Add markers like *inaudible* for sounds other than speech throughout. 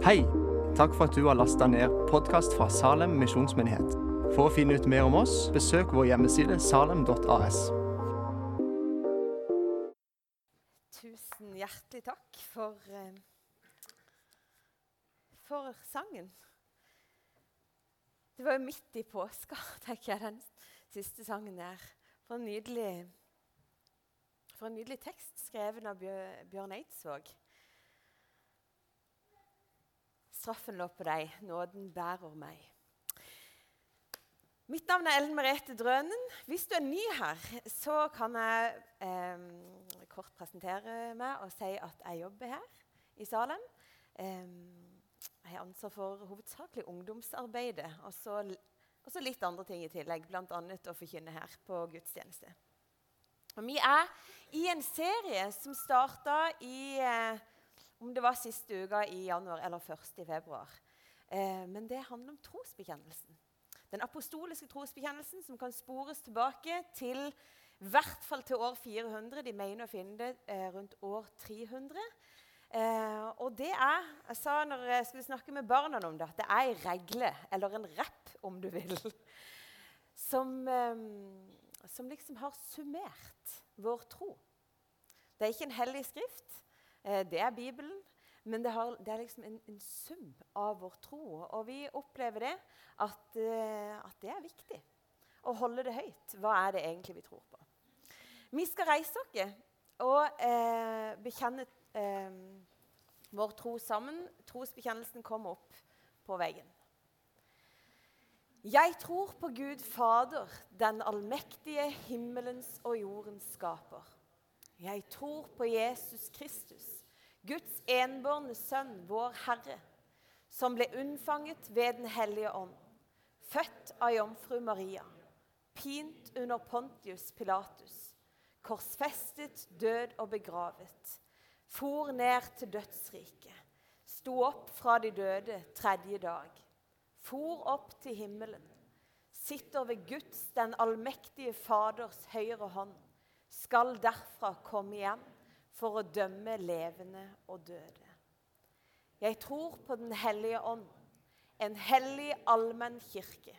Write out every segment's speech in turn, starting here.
Hei! Takk for at du har lasta ned podkast fra Salem misjonsmyndighet. For å finne ut mer om oss, besøk vår hjemmeside salem.as. Tusen hjertelig takk for, eh, for sangen. Det var jo midt i påska, *laughs* tenker jeg, den siste sangen der. For en nydelig, for en nydelig tekst skrevet av Bjørn Eidsvåg. Straffen lå på deg, nåden bærer meg. Mitt navn er Ellen Merete Drønen. Hvis du er ny her, så kan jeg eh, kort presentere meg og si at jeg jobber her i Salem. Eh, jeg har ansvar for hovedsakelig ungdomsarbeidet og så litt andre ting i tillegg, bl.a. å forkynne her på gudstjeneste. Og vi er i en serie som starta i eh, om det var siste uka i januar eller først i februar. Eh, men det handler om trosbekjennelsen. Den apostoliske trosbekjennelsen som kan spores tilbake til i hvert fall til år 400. De mener å finne det eh, rundt år 300. Eh, og det er Jeg sa når jeg skulle snakke med barna om det, at det er ei regle, eller en rapp, om du vil, *laughs* som, eh, som liksom har summert vår tro. Det er ikke en hellig skrift. Eh, det er Bibelen. Men det, har, det er liksom en, en, sum av vår tro. Og vi opplever det at, uh, at, det er viktig å holde det høyt. Hva er det egentlig vi tror på? Vi skal reise oss og eh, bekjenne eh, vår tro sammen. Trosbekjennelsen kommer opp på veggen. Jeg tror på Gud Fader, den allmektige himmelens og jordens skaper. Jeg tror på Jesus Kristus, Guds enbårne sønn, vår Herre, som ble unnfanget ved Den hellige ånd, født av jomfru Maria, pint under Pontius Pilatus, korsfestet, død og begravet, for ned til dødsriket, sto opp fra de døde tredje dag, for opp til himmelen, sitter ved Guds, den allmektige Faders høyre hånd, skal derfra komme igjen for å dømme levende og døde. Jeg tror på Den hellige ånd, en hellig allmenn kirke,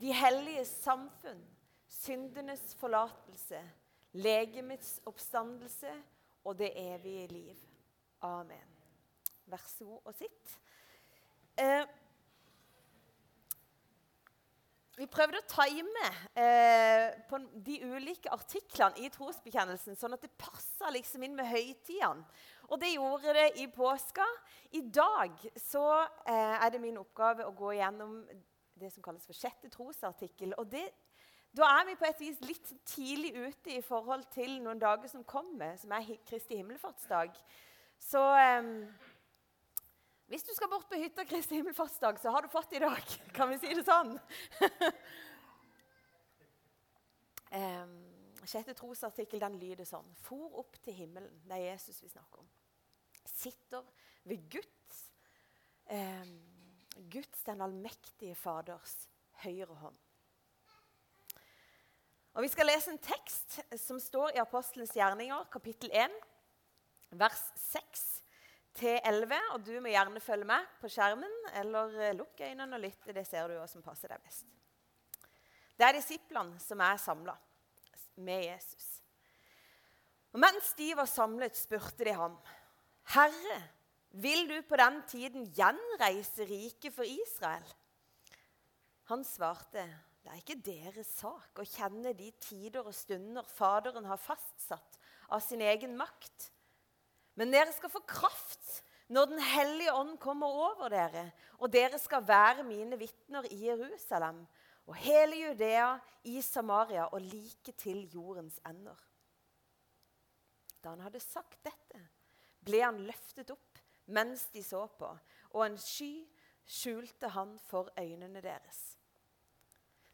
de hellige samfunn, syndenes forlatelse, legemets oppstandelse og det evige liv. Amen. Vær så god og sitt. Eh, vi prøvde å time eh, de ulike artiklene i trosbekjennelsen, sånn at det passa liksom inn med høytidene. Og det gjorde det i påska. I dag så eh, er det min oppgave å gå gjennom det som kalles for sjette trosartikkel. Og det, da er vi på et vis litt tidlig ute i forhold til noen dager som kommer, som er Kristi himmelfartsdag. Så eh, hvis du skal bort på hytta Kristi himmelfartsdag, så har du fått i dag. *laughs* Kan vi si det sånn? *laughs* um, sjette trosartikkel den lyder sånn. For opp til himmelen. Det er Jesus vi snakker om. Sitter ved Guds, um, Guds den allmektige Faders høyre hånd. Og Vi skal lese en tekst som står i Apostelens gjerninger, kapittel 1, vers 6 til 11. Og du må gjerne følge med på skjermen eller eh, lukk øynene og lytte. Det ser du hva som passer deg best. Det er disiplene som er samla med Jesus. Og Mens de var samlet, spurte de ham, 'Herre, vil du på den tiden gjenreise riket for Israel?' Han svarte, 'Det er ikke deres sak å kjenne de tider og stunder Faderen har fastsatt av sin egen makt.' Men dere skal få kraft når Den hellige ånd kommer over dere, og dere skal være mine vitner i Jerusalem og hele Judea, i Samaria og like til jordens ender. Da han hadde sagt dette, ble han løftet opp mens de så på, og en sky skjulte han for øynene deres.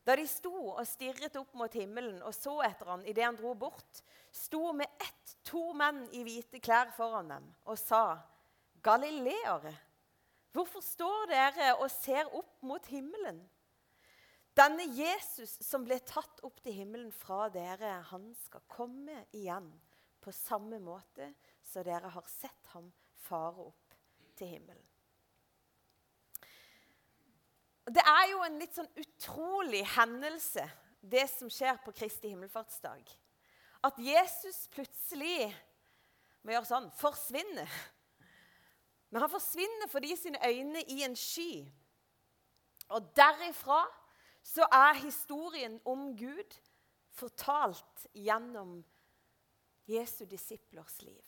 Da de sto og stirret opp mot himmelen og så etter han idet han dro bort, sto med ett to menn i hvite klær foran dem og sa, 'Galileere, hvorfor står dere og ser opp mot himmelen?' Denne Jesus som ble tatt opp til himmelen fra dere, han skal komme igjen på samme måte så dere har sett ham fare opp til himmelen. Det er jo en litt sånn utrolig hendelse, det som skjer på Kristi himmelfartsdag. At Jesus plutselig må gjøre sånn forsvinner. Men han forsvinner fordi sine øyne i en sky. Og derifra så er historien om Gud fortalt gjennom Jesu disiplers liv.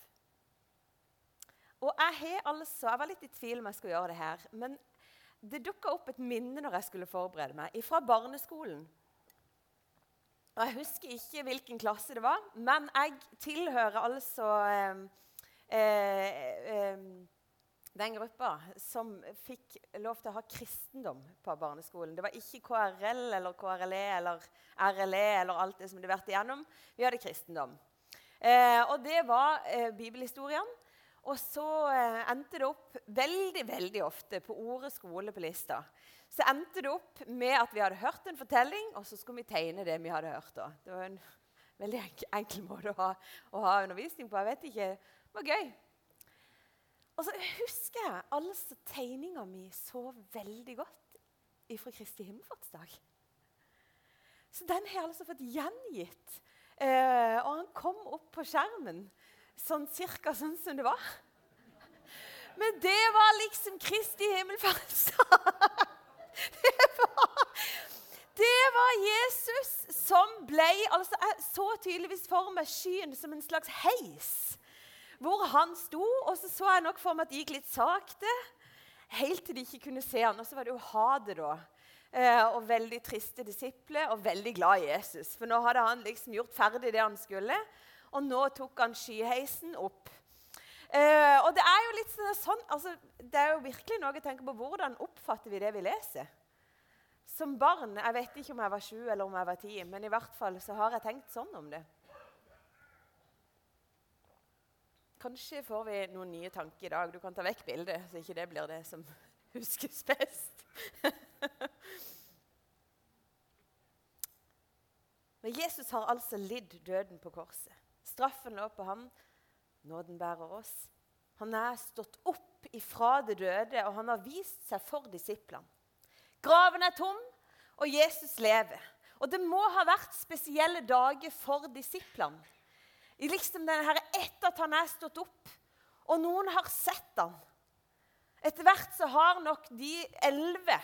Og jeg har altså, jeg var litt i tvil om jeg skulle gjøre det her. Men det dukka opp et minne når jeg skulle forberede meg, fra barneskolen. Og Jeg husker ikke hvilken klasse det var, men jeg tilhører altså eh, eh, eh, den gruppa som fikk lov til å ha kristendom på barneskolen. Det var ikke KRL eller KRLE eller RLE eller alt det som de vært igjennom. Vi hadde kristendom. Eh, og det var eh, bibelhistorien. Og så eh, endte det opp veldig veldig ofte på ordet skole på lista. Så endte det opp med at vi hadde hørt en fortelling, og så skulle vi tegne det vi hadde hørt. da. Det var en veldig enkel, måte å ha, å ha, undervisning på. Jeg vet ikke, Det var gøy. Og så husker jeg altså tegninga mi så veldig godt fra Kristi himmelfartsdag. Så den har jeg altså fått gjengitt. Eh, og han kom opp på skjermen sånn cirka sånn som det var. Men det var liksom Kristi himmelfartsdag. Det var, det var Jesus som ble altså Jeg så tydeligvis for meg skyen som en slags heis hvor han sto. Og så så jeg nok for meg at det gikk litt sakte, helt til de ikke kunne se han. Og så var det jo hadet, da. Eh, og veldig triste disipler og veldig glad i Jesus. For nå hadde han liksom gjort ferdig det han skulle, og nå tok han skyheisen opp. Eh, og det er jo litt sånn, sånn altså, Det er jo virkelig noe å tenke på. Hvordan oppfatter vi det vi leser? Som barn Jeg vet ikke om jeg var sju eller om jeg var ti, men i hvert fall så har jeg tenkt sånn om det. Kanskje får vi noen nye tanker i dag. Du kan ta vekk bildet, så ikke det blir det som *laughs* huskes best. *laughs* Men Jesus har altså lidd døden på korset. Straffen lå på ham, nåden bærer oss. Han er stått opp ifra det døde, og han har vist seg for disiplene. Graven er tom, og Jesus lever. Og det må ha vært spesielle dager for disiplene I liksom denne etter at han er stått opp, og noen har sett han. Etter hvert så har nok de elleve,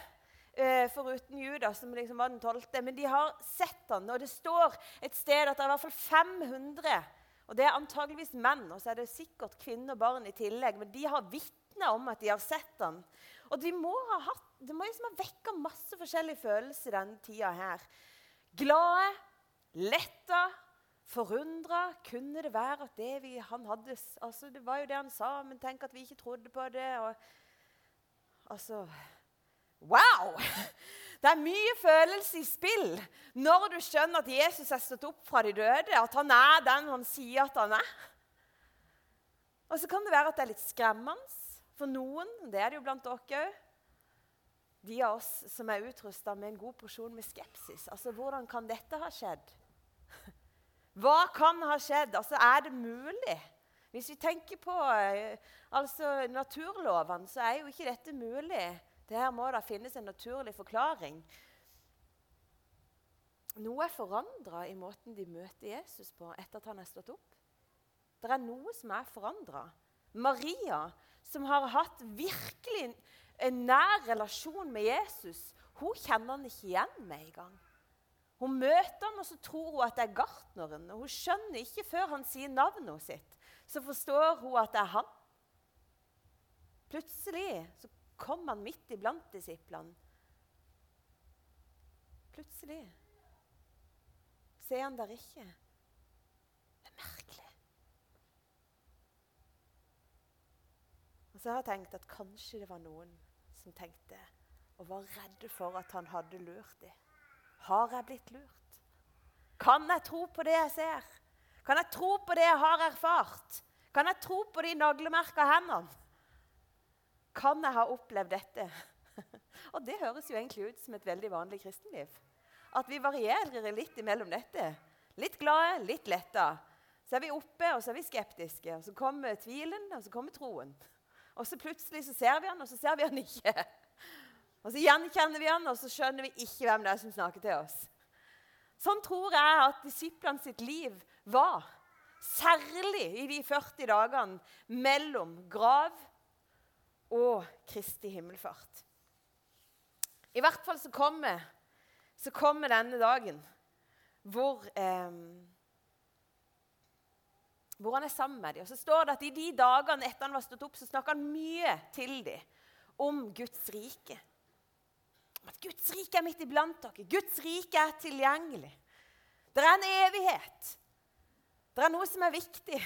eh, foruten Judas, som liksom var den tolvte, men de har sett han. Og det står et sted at det er i hvert fall 500, og det er antageligvis menn, og så er det sikkert kvinner og barn i tillegg, men de har vitna om at de har sett han. Og de må ha hatt, det må liksom ha vekka masse forskjellige følelser denne tida her. Glade, letta, Forundra kunne det være at det vi, han hadde altså Det var jo det han sa, men tenk at vi ikke trodde på det. Og, altså Wow! *laughs* Det er mye følelse i spill når du skjønner at Jesus er stått opp fra de døde, at han er den han sier at han er. Og så kan det være at det er litt skremmende for noen. Det er det jo blant dere òg. De av oss som er utrusta med en god porsjon med skepsis. Altså, Hvordan kan dette ha skjedd? *laughs* Hva kan ha skjedd? Altså, Er det mulig? Hvis vi tenker på eh, altså, naturlovene, så er jo ikke dette mulig. Det her må da finnes en naturlig forklaring. Noe er forandra i måten de møter Jesus på etter at han er stått opp. Det er noe som er forandra. Maria, som har hatt virkelig en nær relasjon med Jesus, hun kjenner han ikke igjen med en gang. Hun møter han, og så tror hun at det er gartneren. Og hun skjønner ikke før han sier navnet sitt. Så forstår hun at det er han. Plutselig så kom han midt iblant disiplene. Plutselig ser han der ikke. Det er merkelig. Og så har jeg tenkt at kanskje det var noen som tenkte og var redde for at han hadde lurt dem. Har jeg blitt lurt? Kan jeg tro på det jeg ser? Kan jeg tro på det jeg har erfart? Kan jeg tro på de naglemerka hendene? Kan jeg ha opplevd dette? *laughs* Og det høres jo egentlig ut som et veldig vanlig kristenliv. At vi varierer litt imellom dette. Litt glade, litt letta. Så er vi oppe, og så er vi skeptiske. Og så kommer tvilen, og så kommer troen. Og så plutselig så ser vi han, og så ser vi han ikke. *laughs* Og så gjenkjenner vi han, og så skjønner vi ikke hvem det er som snakker til oss. Sånn tror jeg at disiplene sitt liv var. Særlig i de 40 dagene mellom grav og Kristi himmelfart. I hvert fall så kommer, så kommer denne dagen hvor, eh, hvor han er sammen med dem. Og så står det at I de dagene etter han var stått opp, så snakker han mye til dem om Guds rike. Om at Guds rike er midt iblant dere. Guds rike er tilgjengelig. Det er en evighet. Det er noe som er viktig.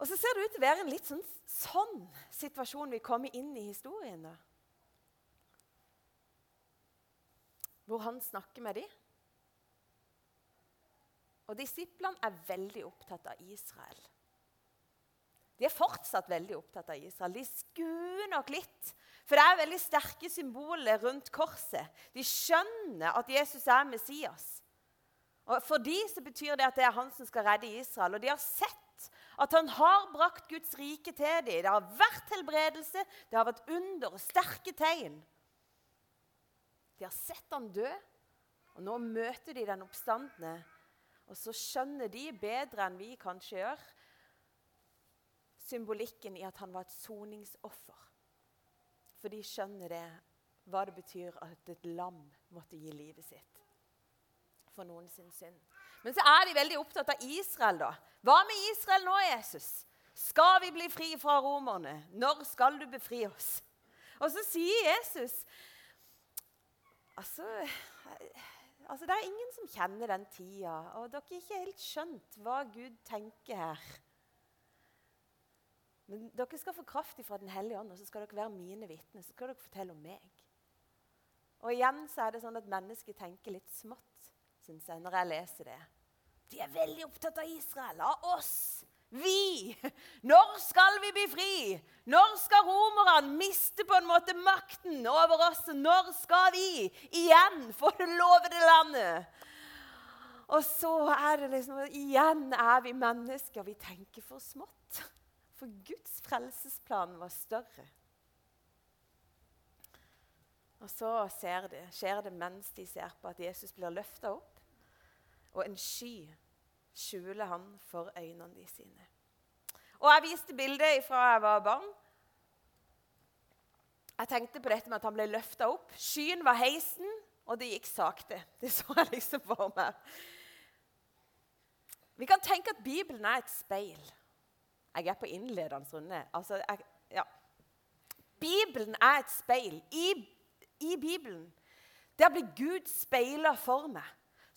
Og så ser det ut til å være en litt sånn, sånn situasjon vi kommer inn i historien. da. Hvor han snakker med dem. Og disiplene er veldig opptatt av Israel. De er fortsatt veldig opptatt av Israel. De skuer nok litt for det er veldig sterke symboler rundt korset. De skjønner at Jesus er Messias. Og For dem så betyr det at det er han som skal redde Israel. Og de har sett at han har brakt Guds rike til dem. Det har vært helbredelse, det har vært under og sterke tegn. De har sett han dø, og nå møter de den oppstandende. Og så skjønner de bedre enn vi kanskje gjør, symbolikken i at han var et soningsoffer. For de skjønner det, hva det betyr at et lam måtte gi livet sitt for noen sin synd. Men så er de veldig opptatt av Israel. da. Hva med Israel nå, Jesus? Skal vi bli fri fra romerne? Når skal du befri oss? Og så sier Jesus altså, altså, Det er ingen som kjenner den tida, og dere har ikke helt skjønt hva Gud tenker her. Men dere skal få kraft fra Den hellige ånd, og så skal dere være mine vitner. Så skal dere fortelle om meg. Og igjen så er det sånn at mennesker tenker litt smått, syns jeg, når jeg leser det. De er veldig opptatt av Israel, av oss. Vi! Når skal vi bli fri? Når skal romerne miste på en måte makten over oss? Når skal vi igjen få det lovede landet? Og så er det liksom Igjen er vi mennesker. Vi tenker for smått. For Guds frelsesplan var større. Og så det, skjer det mens de ser på at Jesus blir løfta opp, og en sky skjuler han for øynene de sine. Og Jeg viste bildet fra jeg var barn. Jeg tenkte på dette med at han ble løfta opp. Skyen var heisen, og det gikk sakte. *laughs* Det så jeg liksom for meg. Vi kan tenke at Bibelen er et speil. Jeg er på innledende runde. Altså, jeg, ja. Bibelen er et speil. I, I, Bibelen der blir Gud speila for meg,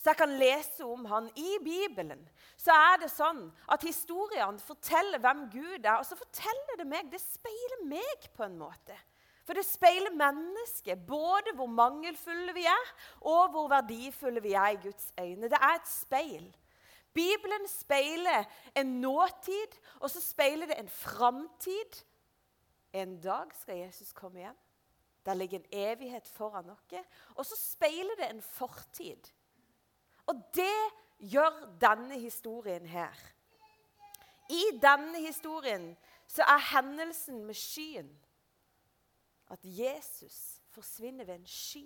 så jeg kan lese om han. I Bibelen så er det sånn at historiene forteller hvem Gud er. Og så forteller det meg Det speiler meg på en måte. For det speiler mennesket, både hvor mangelfulle vi er, og hvor verdifulle vi er i Guds øyne. Det er et speil. Bibelen speiler en nåtid, og så speiler det en framtid. En dag skal Jesus komme igjen. Der ligger en evighet foran oss. Og så speiler det en fortid. Og det gjør denne historien her. I denne historien så er hendelsen med skyen at Jesus forsvinner ved en sky.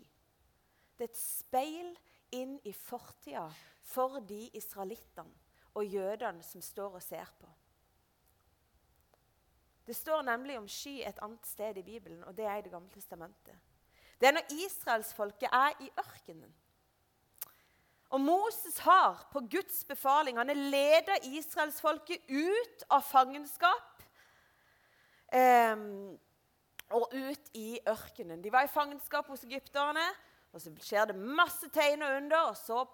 Det er et speil inn i fortida for de israelittene og jødene som står og ser på. Det står nemlig om sky et annet sted i Bibelen, og det er i Det gamle testamentet. Det er når israelsfolket er i ørkenen. Og Moses har på Guds befaling han har leda israelsfolket ut av fangenskap eh, og ut i ørkenen. De var i fangenskap hos egypterne, og så skjer det masse tegn og under, og så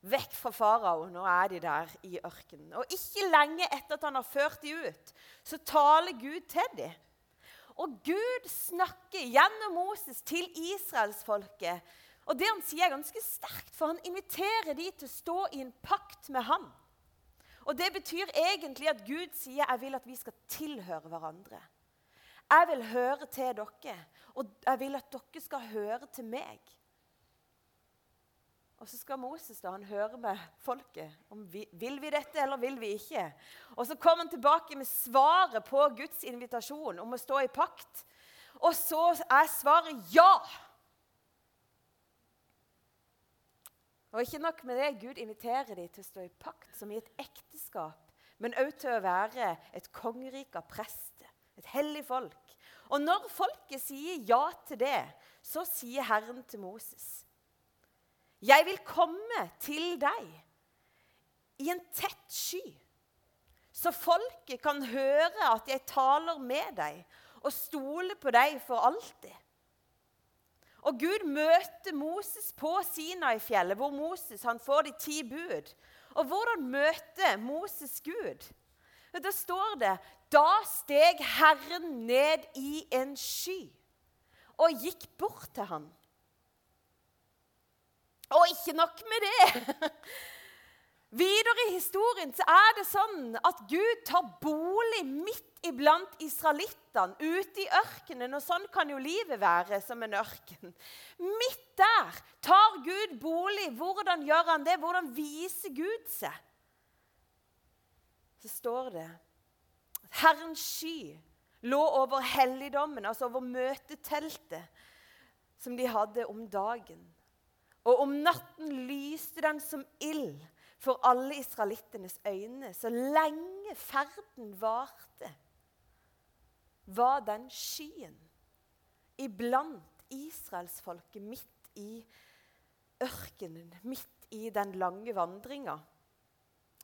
Vekk fra farao. Nå er de der i ørkenen. Og ikke lenge etter at han har ført dem ut, så taler Gud til dem. Og Gud snakker gjennom Moses til israelsfolket. Og det han sier, er ganske sterkt, for han inviterer de til å stå i en pakt med ham. Og Det betyr egentlig at Gud sier jeg vil at vi skal tilhøre hverandre. Jeg vil høre til dere, og jeg vil at dere skal høre til meg. Og så skal Moses da, han høre med folket om vi, vil vi dette eller vil vi ikke. Og så kommer han tilbake med svaret på Guds invitasjon om å stå i pakt. Og så er svaret ja. Og ikke nok med det, Gud inviterer dem til å stå i pakt som i et ekteskap, men òg til å være et kongerike av prester, et hellig folk. Og når folket sier ja til det, så sier Herren til Moses.: Jeg vil komme til deg i en tett sky, så folket kan høre at jeg taler med deg og stole på deg for alltid. Og Gud møter Moses på Sinai-fjellet, hvor Moses han får de ti bud. Og hvordan møter Moses Gud? Da står det Da steg Herren ned i en sky og gikk bort til ham. Og ikke nok med det. *laughs* Videre i historien så er det sånn at Gud tar bolig midt iblant israelittene, ute i ørkenen. Og sånn kan jo livet være som en ørken. Midt der tar Gud bolig. Hvordan gjør han det? Hvordan viser Gud seg? Så står det at Herrens sky lå over helligdommen, altså over møteteltet, som de hadde om dagen. Og om natten lyste den som ild for alle israelittenes øyne. Så lenge ferden varte, var den skyen iblant israelsfolket midt i ørkenen, midt i den lange vandringa.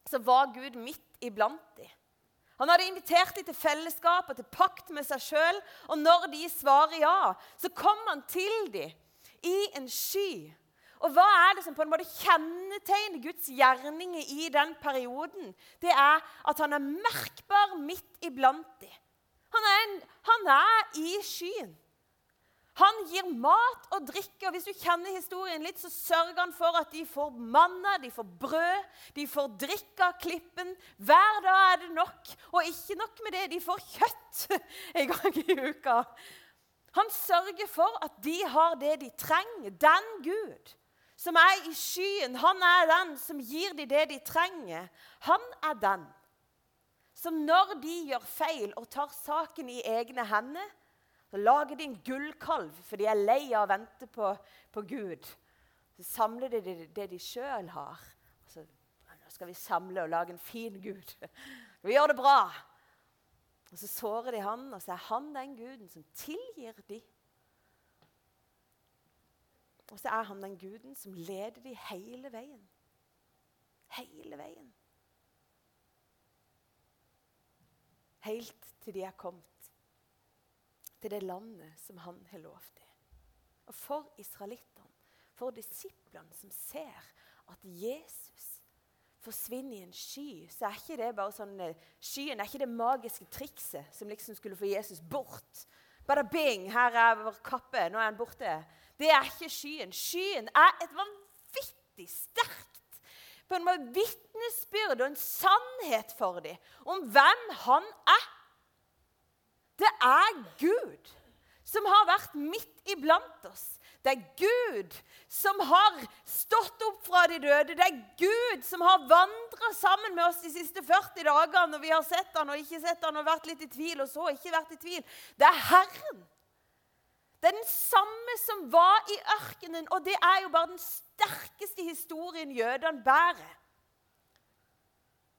Så var Gud midt iblant dem. Han hadde invitert dem til fellesskap og til pakt med seg sjøl. Og når de svarer ja, så kom han til dem i en sky og hva er det som på en måte kjennetegner Guds gjerninger i den perioden? Det er at han er merkbar midt iblant dem. Han, han, er i skyen. Han gir mat og drikke. og Hvis du kjenner historien litt, så sørger han for at de får manna, de får brød, de får drikke av klippen. Hver dag er det nok. Og ikke nok med det, de får kjøtt *laughs* en gang i uka. Han sørger for at de har det de trenger. Den Gud som er i skyen, han er den som gir dem det de trenger. Han er den som når de gjør feil og tar saken i egne hender, så lager de en gullkalv, for de er lei av å vente på, på Gud. Så samler de det, det de sjøl har. Så, nå skal vi samle og lage en fin Gud. Vi gjør det bra. Og Så sårer de han, og så er han den guden som tilgir dem. Og så er han den guden som leder dem hele veien. Hele veien. Helt til de er kommet til det landet som han har lovt dem. Og for israelittene, for disiplene som ser at Jesus forsvinner i en sky, så er ikke det bare sånn eh, Skyen er ikke det magiske trikset som liksom skulle få Jesus bort. Bada bing, her er vår kappe, nå er han borte. Det er ikke skyen. Skyen er et vanvittig sterkt på en måte vitnesbyrd og en sannhet for dem om hvem han er. Det er Gud som har vært midt iblant oss. Det er Gud som har stått opp fra de døde. Det er Gud som har vandra sammen med oss de siste 40 dagene når vi har sett han og ikke sett han og vært litt i tvil, og så ikke vært i tvil. Det er Herren det er den samme som var i ørkenen, og det er jo bare den sterkeste historien jødene bærer.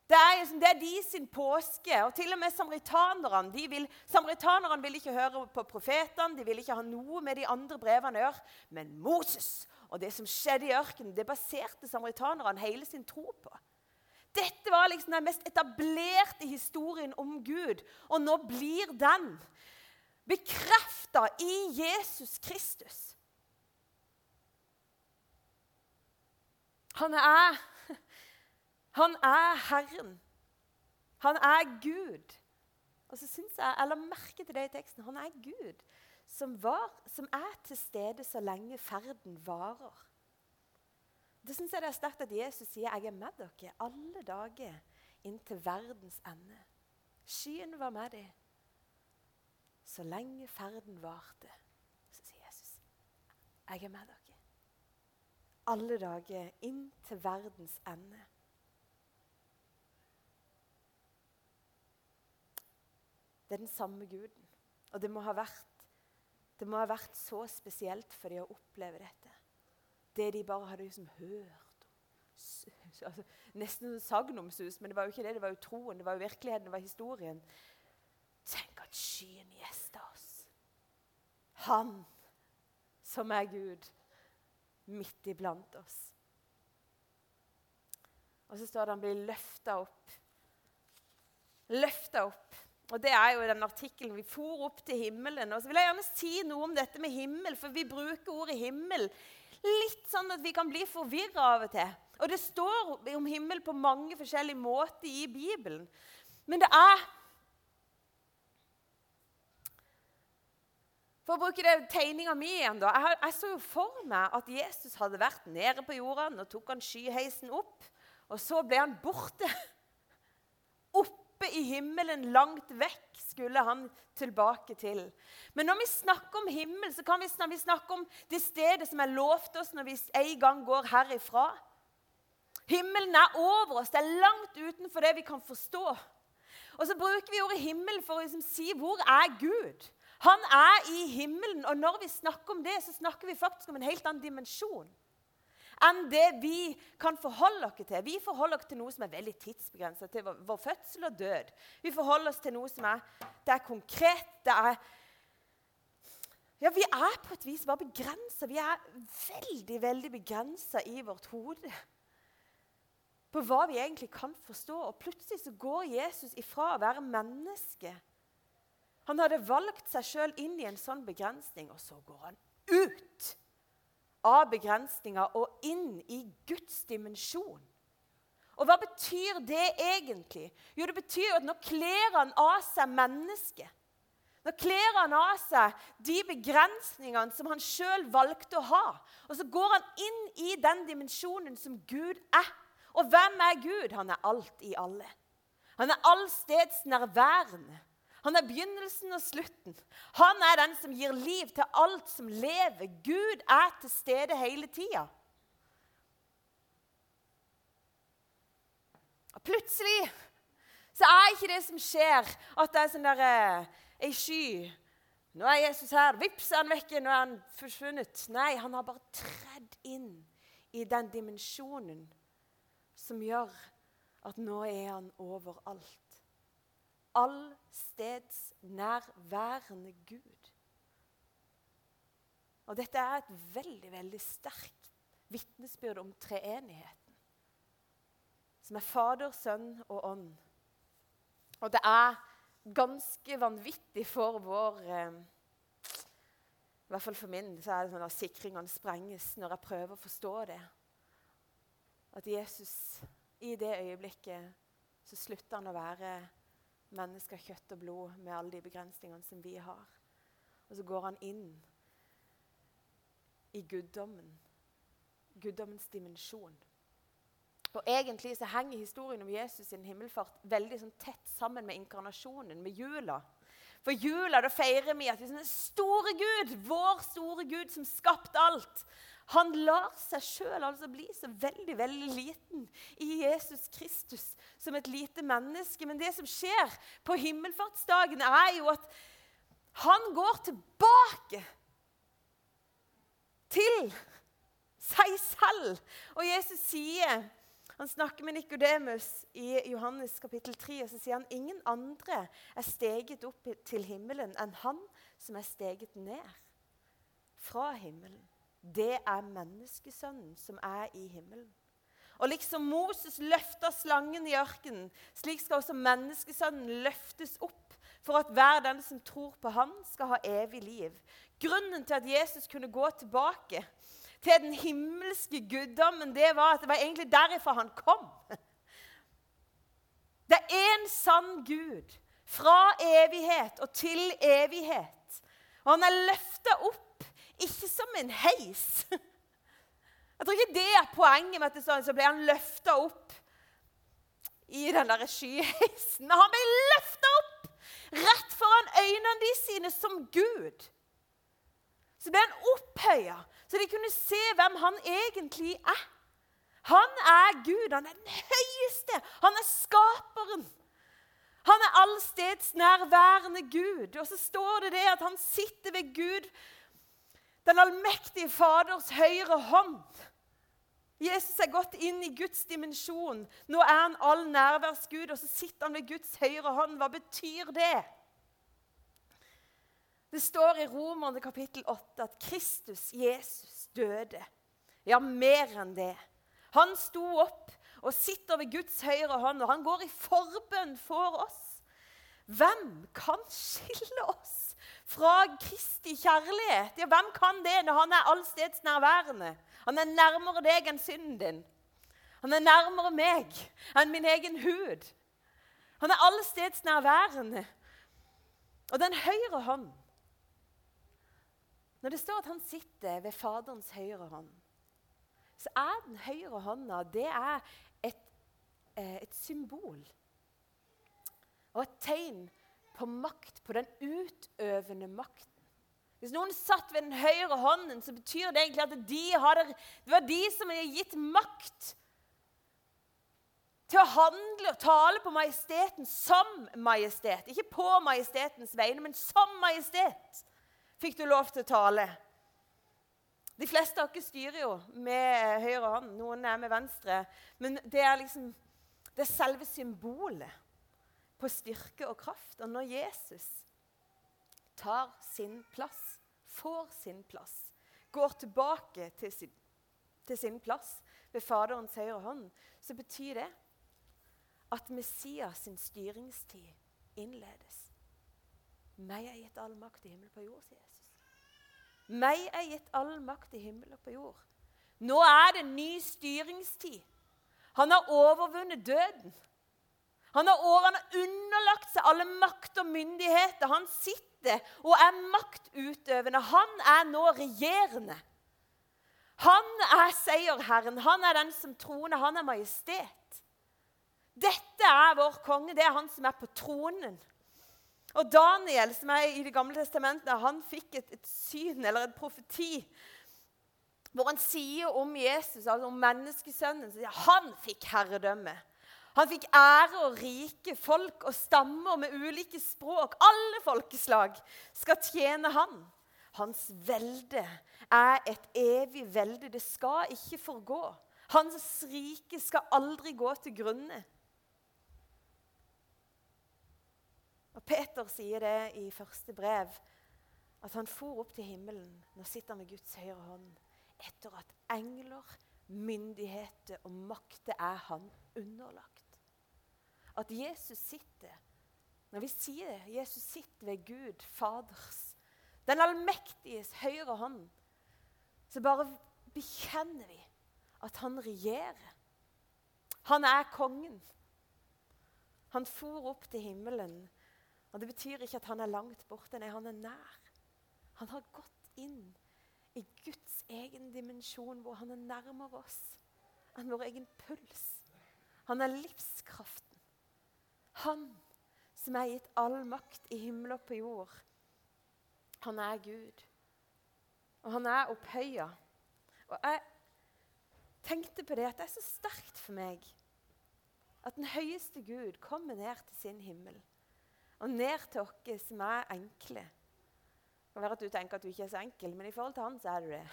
Det er, liksom, det er de sin påske. Og til og med samaritanerne de vil, samaritanerne vil ikke høre på profetene, de vil ikke ha noe med de andre brevene å gjøre. Men Moses og det som skjedde i ørkenen, det baserte samaritanerne hele sin tro på. Dette var liksom den mest etablerte historien om Gud, og nå blir den bekrefta i Jesus Kristus. Han er, han er Herren. Han er Gud. Og så synes jeg, eller merke til det i teksten. Han er Gud som, var, som er til stede så lenge ferden varer. Det syns jeg det er sterkt at Jesus sier 'Jeg er med dere alle dager inntil verdens ende'. Skyen var med dem så lenge ferden varte. Så sier Jesus, 'Jeg er med dere alle dager inn til verdens ende'. Det er den samme guden. Og det må ha vært må ha vært så spesielt for dem å oppleve dette. Det de bare hadde liksom hørt. Altså, nesten sagnomsus, men det var jo ikke det. Det var jo troen, det var jo virkeligheten, det var historien. At skyen gjester oss. Han som er Gud, midt iblant oss. Og så står det han blir løfta opp. Løfta opp. Og Det er jo den artikkelen. Vi for opp til himmelen. Og så vil jeg gjerne si noe om dette med himmel, for vi bruker ordet himmel litt sånn at vi kan bli forvirra av og til. Og det står om himmel på mange forskjellige måter i Bibelen. Men det er For å bruke det tegninga mi igjen, da. Jeg, jeg, så jo for meg at Jesus hadde vært nede på jorda. Nå tok han skyheisen opp, og så ble han borte. *laughs* Oppe i himmelen, langt vekk, skulle han tilbake til. Men når vi snakker om himmel, så kan vi, vi snakke om det stedet som er lovt oss når vi en gang går herifra. Himmelen er over oss. Det er langt utenfor det vi kan forstå. Og så bruker vi ordet himmel for å liksom si hvor er Gud? Han er i himmelen, og når vi snakker om det, så snakker vi faktisk om en helt annen dimensjon enn det vi kan forholde oss til. Vi forholder oss til noe som er veldig tidsbegrenset, til vår fødsel og død. Vi forholder oss til noe som er, det er konkret. det er... Ja, Vi er på et vis bare begrensa. Vi er veldig veldig begrensa i vårt hode på hva vi egentlig kan forstå. Og plutselig så går Jesus ifra å være menneske han hadde valgt seg sjøl inn i en sånn begrensning, og så går han ut av begrensninga og inn i Guds dimensjon. Og hva betyr det egentlig? Jo, det betyr at nå kler han av seg mennesket. Nå kler han av seg de begrensningene som han sjøl valgte å ha. Og så går han inn i den dimensjonen som Gud er. Og hvem er Gud? Han er alt i alle. Han er allstedsnærværende. Han er begynnelsen og slutten. Han er den som gir liv til alt som lever. Gud er til stede hele tida. Plutselig så er ikke det som skjer, at det er sånn der, ei eh, sky. Nå er Jesus her. Vips, er han vekke. Nå er han forsvunnet. Nei, han har bare tredd inn i den dimensjonen som gjør at nå er han overalt allstedsnærværende Gud. Og Dette er et veldig veldig sterkt vitnesbyrd om treenigheten. Som er Fader, Sønn og Ånd. Og det er ganske vanvittig for vår eh, I hvert fall for min så er det sånn at sikringene sprenges når jeg prøver å forstå det. At Jesus i det øyeblikket så slutter han å være mennesker, kjøtt og blod, med alle de begrensningene som vi har. Og så går han inn i guddommen. Guddommens dimensjon. Og Egentlig så henger historien om Jesus sin himmelfart veldig sånn tett sammen med inkarnasjonen, med jula. For jula da feirer vi at vi er store Gud, vår store Gud som skapte alt, han lar seg sjøl altså bli så veldig veldig liten i Jesus Kristus som et lite menneske. Men det som skjer på himmelfartsdagen, er jo at han går tilbake til seg selv. Og Jesus sier han snakker med Nikodemus i Johannes kapittel 3, og så sier han ingen andre er steget opp til himmelen enn han som er steget ned fra himmelen det er menneskesønnen som er i himmelen. Og liksom Moses løfta slangen i ørkenen, slik skal også menneskesønnen løftes opp for at hver den som tror på ham, skal ha evig liv. Grunnen til at Jesus kunne gå tilbake til den himmelske guddommen, det var at det var egentlig derifra han kom. Det er én sann Gud fra evighet og til evighet. Og han er løfta opp ikke som en heis. Jeg tror ikke det er poenget med at sånn, så ble han løfta opp i den der skyheisen. Han ble løfta opp rett foran øynene de sine som Gud. Så ble han opphøya, så de kunne se hvem han egentlig er. Han er Gud. Han er den høyeste. Han er skaperen. Han er allstedsnærværende Gud. Og så står det det at han sitter ved Gud, den allmektige Faders høyre hånd. Jesus er gått inn i Guds dimensjon. Nå er han all nærværsgud, og så sitter han ved Guds høyre hånd. Hva betyr det? Det står i Romerne kapittel 8 at Kristus, Jesus, døde. Ja, mer enn det. Han sto opp og sitter ved Guds høyre hånd, og han går i forbønn for oss. Hvem kan skille oss fra Kristi kjærlighet? Ja, hvem kan det når han er allstedsnærværende? Han er nærmere deg enn synden din. Han er nærmere meg enn min egen hud. Han er allstedsnærværende. Og den høyre hånd Når det står at han sitter ved Faderens høyre hånd, så er den høyre hånda det er et, eh, et symbol og et tegn på makt, på den utøvende makten. Hvis noen satt ved den høyre hånden, så betyr det egentlig at de hadde, det var de som hadde gitt makt til å handle og tale på majesteten som majestet. Ikke på majestetens vegne, men som majestet fikk du lov til å tale. De fleste av dere styrer jo med høyre hånd, noen er med venstre. Men det er liksom det er selve symbolet på styrke og kraft. Og når Jesus tar sin plass, får sin plass, går tilbake til sin, til sin plass ved Faderens høyre hånd, så betyr det at Messias sin styringstid innledes. Meg er gitt all makt i himmel på jord, sier Jesus. Meg er gitt all makt i himmel og på jord. Nå er det ny styringstid. Han har overvunnet døden. Han har, årene underlagt seg alle makt og myndigheter. Han sitter og er maktutøvende. Han er nå regjerende. Han er seierherren. Han er den som troner. Han er majestet. Dette er vår konge. Det er han som er på tronen. Og Daniel, som er i Det gamle testamentet, han fikk et, et syn, eller en profeti, hvor han sier om Jesus, altså om menneskesønnen, så sier han fikk herredømme. Han fikk ære og rike, folk og stammer med ulike språk. Alle folkeslag skal tjene han. Hans velde er et evig velde. Det skal ikke forgå. Hans rike skal aldri gå til grunne. Og Peter sier det i første brev, at han for opp til himmelen. Nå sitter han ved Guds høyre hånd. Etter at engler, myndigheter og makter er han underlagt. At Jesus sitter Når vi sier det, Jesus sitter ved Gud, Faders, den allmektiges høyre hånd, så bare bekjenner vi at han regjerer. Han er kongen. Han for opp til himmelen og Det betyr ikke at han er langt borte. Nei, han er nær. Han har gått inn i Guds egen dimensjon, hvor han er nærmere oss enn vår egen puls. Han er livskraften. Han som er gitt all makt i himmel og på jord. Han er Gud. Og han er opphøya. Og jeg tenkte på det at det er så sterkt for meg at den høyeste Gud kommer ned til sin himmel og ned til oss som er enkle. Det kan være at du tenker at du ikke er så enkel, men i forhold til han så er du det.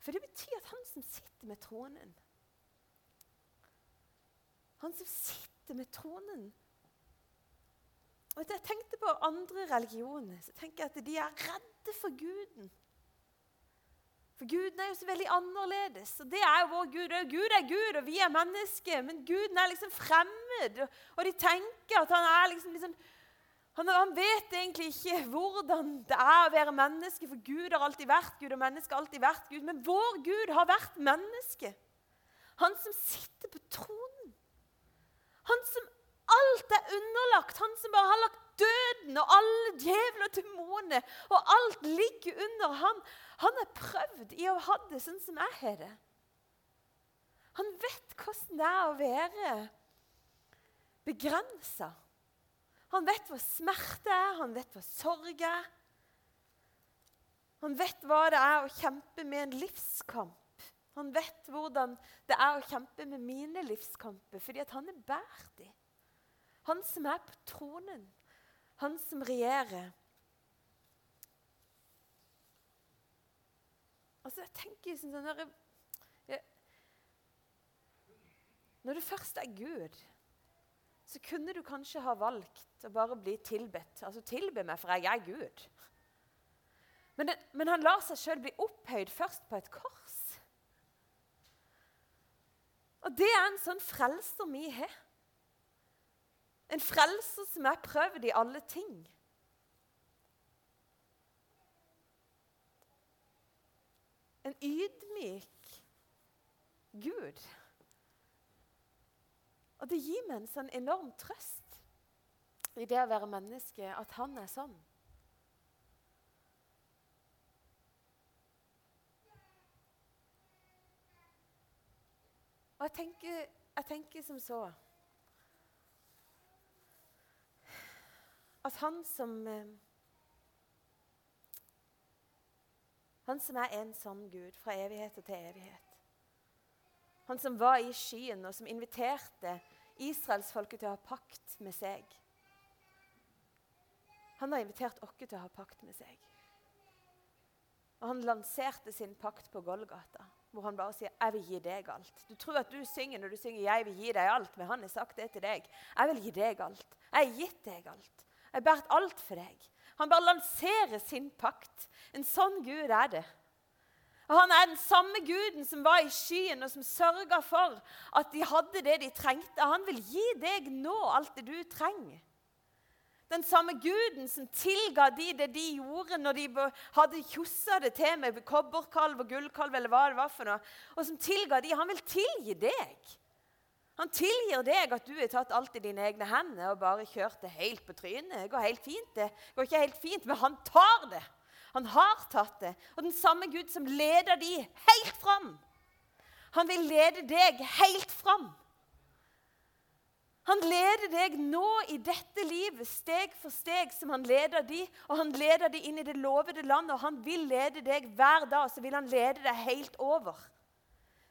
For det betyr at han som sitter med tronen Han som sitter med tronen Og Jeg tenkte på andre religioner. så tenker jeg at De er redde for guden. For Guden er jo så veldig annerledes. og Det er jo vår Gud. Gud er Gud, og vi er mennesker. Men Guden er liksom fremmed. Og de tenker at han er liksom, liksom han, han, vet egentlig ikke hvordan det er å være menneske, for Gud har alltid vært Gud, og mennesket har alltid vært Gud. Men vår Gud har vært menneske. Han som sitter på tronen. Han som alt er underlagt. Han som bare har lagt døden og alle djevler og demoner, og alt ligger under han. Han er prøvd i å ha det sånn som jeg har det. Han vet hvordan det er å være begrensa. Han vet hva smerte er, han vet hva sorg er. Han vet hva det er å kjempe med en livskamp. Han vet hvordan det er å kjempe med mine livskamper, fordi at han er båret. Han som er på tronen, han som regjerer. Altså, jeg tenker sånn når, jeg, når du først er Gud, så kunne du kanskje ha valgt å bare bli tilbedt. Altså tilbe meg, for jeg er Gud. Men, det, men han lar seg sjøl bli opphøyd først på et kors. Og det er en sånn frelser vi har. En frelser som er prøvd i alle ting. En ydmyk Gud. Og det gir meg en sånn enorm trøst i det å være menneske, at han er sånn. Og jeg tenker, jeg tenker som så At han som eh, Han som er en sann Gud fra evighet til evighet. Han som var i skyen, og som inviterte israelsfolket til å ha pakt med seg. Han har invitert oss til å ha pakt med seg. Og han lanserte sin pakt på Golgata, hvor han bare sier 'Jeg vil gi deg alt'. Du tror at du synger når du synger 'Jeg vil gi deg alt', men han har sagt det til deg. 'Jeg vil gi deg alt'. Jeg har gitt deg alt. Jeg har båret alt for deg. Han bare lanserer sin pakt. En sånn Gud er det. Og Han er den samme guden som var i skyen, og som sørga for at de hadde det de trengte. Han vil gi deg nå alt det du trenger. Den samme guden som tilga de det de gjorde når de hadde kjossa det til med kobberkalv og gullkalv, eller hva det var for noe, og som tilga de, han vil tilgi deg. Han tilgir deg at du har tatt alt i dine egne hender og bare kjørt det helt på trynet. Det går helt fint, det. går ikke helt fint, men han tar det. Han har tatt det. Og den samme Gud som leder de helt fram, han vil lede deg helt fram. Han leder deg nå i dette livet, steg for steg, som han leder de, og han leder de inn i det lovede landet, og han vil lede deg hver dag. Så vil han lede deg helt over.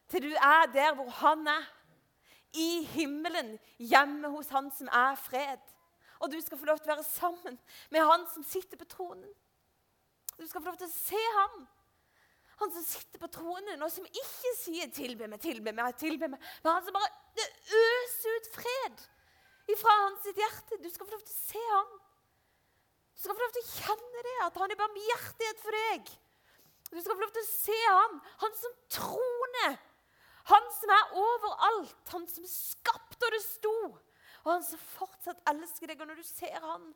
Til du er der hvor han er. I himmelen, hjemme hos han som er fred. Og du skal få lov til å være sammen med han som sitter på tronen. Du skal få lov til å se ham. Han som sitter på tronen, og som ikke sier 'tilbe meg, tilbe meg', tilbe meg. Men han som bare øser ut fred ifra hans hjerte. Du skal få lov til å se ham. Du skal få lov til å kjenne det, at han er barmhjertighet for deg. Du skal få lov til å se ham, han som troner. Han som er overalt. Han som skapte og det sto. Og han som fortsatt elsker deg. Og når du ser han,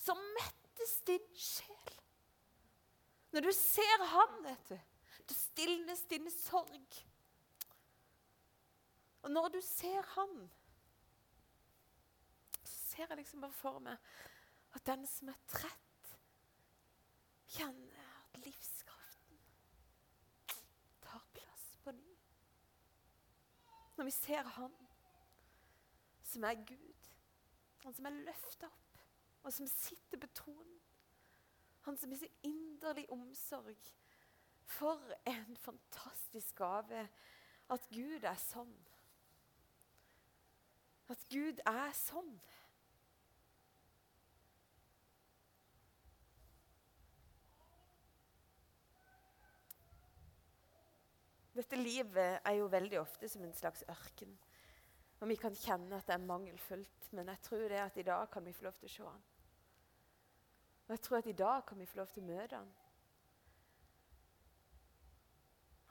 så mettes din sjel. Når du ser ham, vet du, da stilnes din sorg. Og når du ser ham, så ser jeg liksom bare for meg at den som er trett, kjenner at livskraften tar plass på ny. Når vi ser han som er Gud, han som er løfta opp, og som sitter på tronen han som viser inderlig omsorg. For en fantastisk gave at Gud er sånn. At Gud er sånn. Dette livet er jo veldig ofte som en slags ørken. Og vi kan kjenne at det er mangelfullt, men jeg tror det at i dag kan vi få lov til å se han. Og jeg tror at i dag kan vi få lov til å møte han.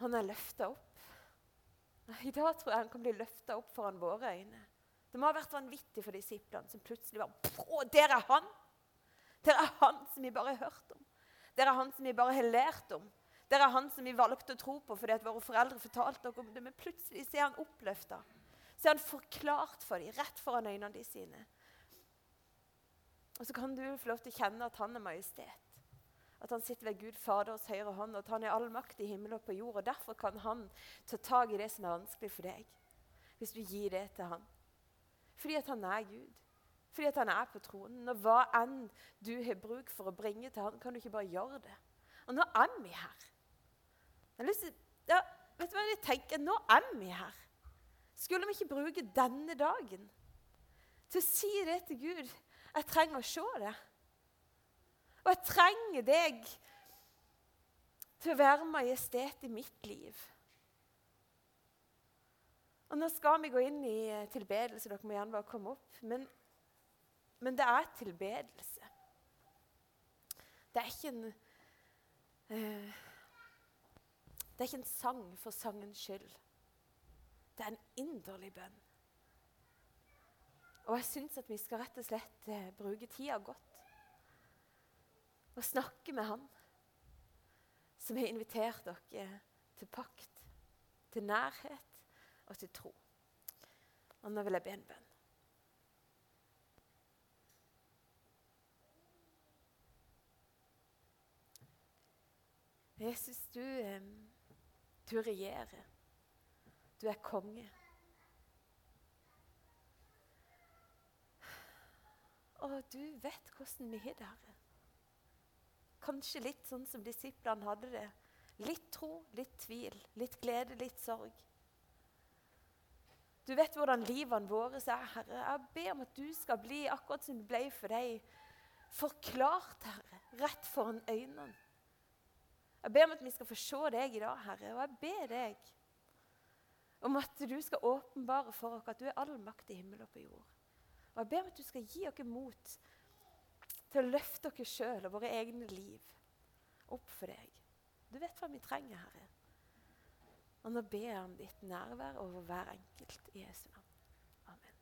Han er løfta opp. I dag tror jeg han kan bli løfta opp foran våre øyne. Det må ha vært vanvittig for disiplene som plutselig var Å, der er han! Der er han som vi bare har hørt om. Der er han som vi bare har lært om. Der er han som vi valgte å tro på fordi at våre foreldre fortalte oss om det. Men plutselig er han oppløfta. Så er han forklart for dem rett foran øynene de sine. Og så kan du få lov til å kjenne at han er majestet. At han sitter ved Gud Faders høyre hånd, og at han er all makt i himmel og på jord. og Derfor kan han ta tak i det som er vanskelig for deg, hvis du gir det til han. Fordi at han er Gud. Fordi at han er på tronen. Og hva enn du har bruk for å bringe til han, kan du ikke bare gjøre det. Og nå er vi her. Jeg har lyst til, ja, vet du hva jeg tenker? Nå er vi her. Skulle vi ikke bruke denne dagen til å si det til Gud? Jeg trenger å se det. Og jeg trenger deg til å være majestet i mitt liv. Og Nå skal vi gå inn i tilbedelse. Dere må gjerne bare komme opp. Men, men det er tilbedelse. Det er ikke en uh, Det er ikke en sang for sangens skyld. Det er en inderlig bønn. Og jeg syns at vi skal rett og slett uh, bruke tida godt og snakke med Han som har invitert dere til pakt, til nærhet og til tro. Og nå vil jeg be en bønn. Jesus, du, du regjerer. Du er konge. Og du vet hvordan vi har det. Kanskje litt sånn som disiplene hadde det. Litt tro, litt tvil, litt glede, litt sorg. Du vet hvordan livene våre er, Herre. Jeg ber om at du skal bli akkurat som du ble for deg, forklart, Herre, rett foran øynene. Jeg ber om at vi skal få se deg i dag, Herre, og jeg ber deg om at du skal åpenbare for oss at du er all makt i himmel og på jord. Og jeg ber om at du skal gi oss mot til å løfte oss sjøl og våre egne liv opp for deg. Du vet hva vi trenger, Herre. Og nå ber jeg om ditt nærvær over hver enkelt i Jesu navn. Amen.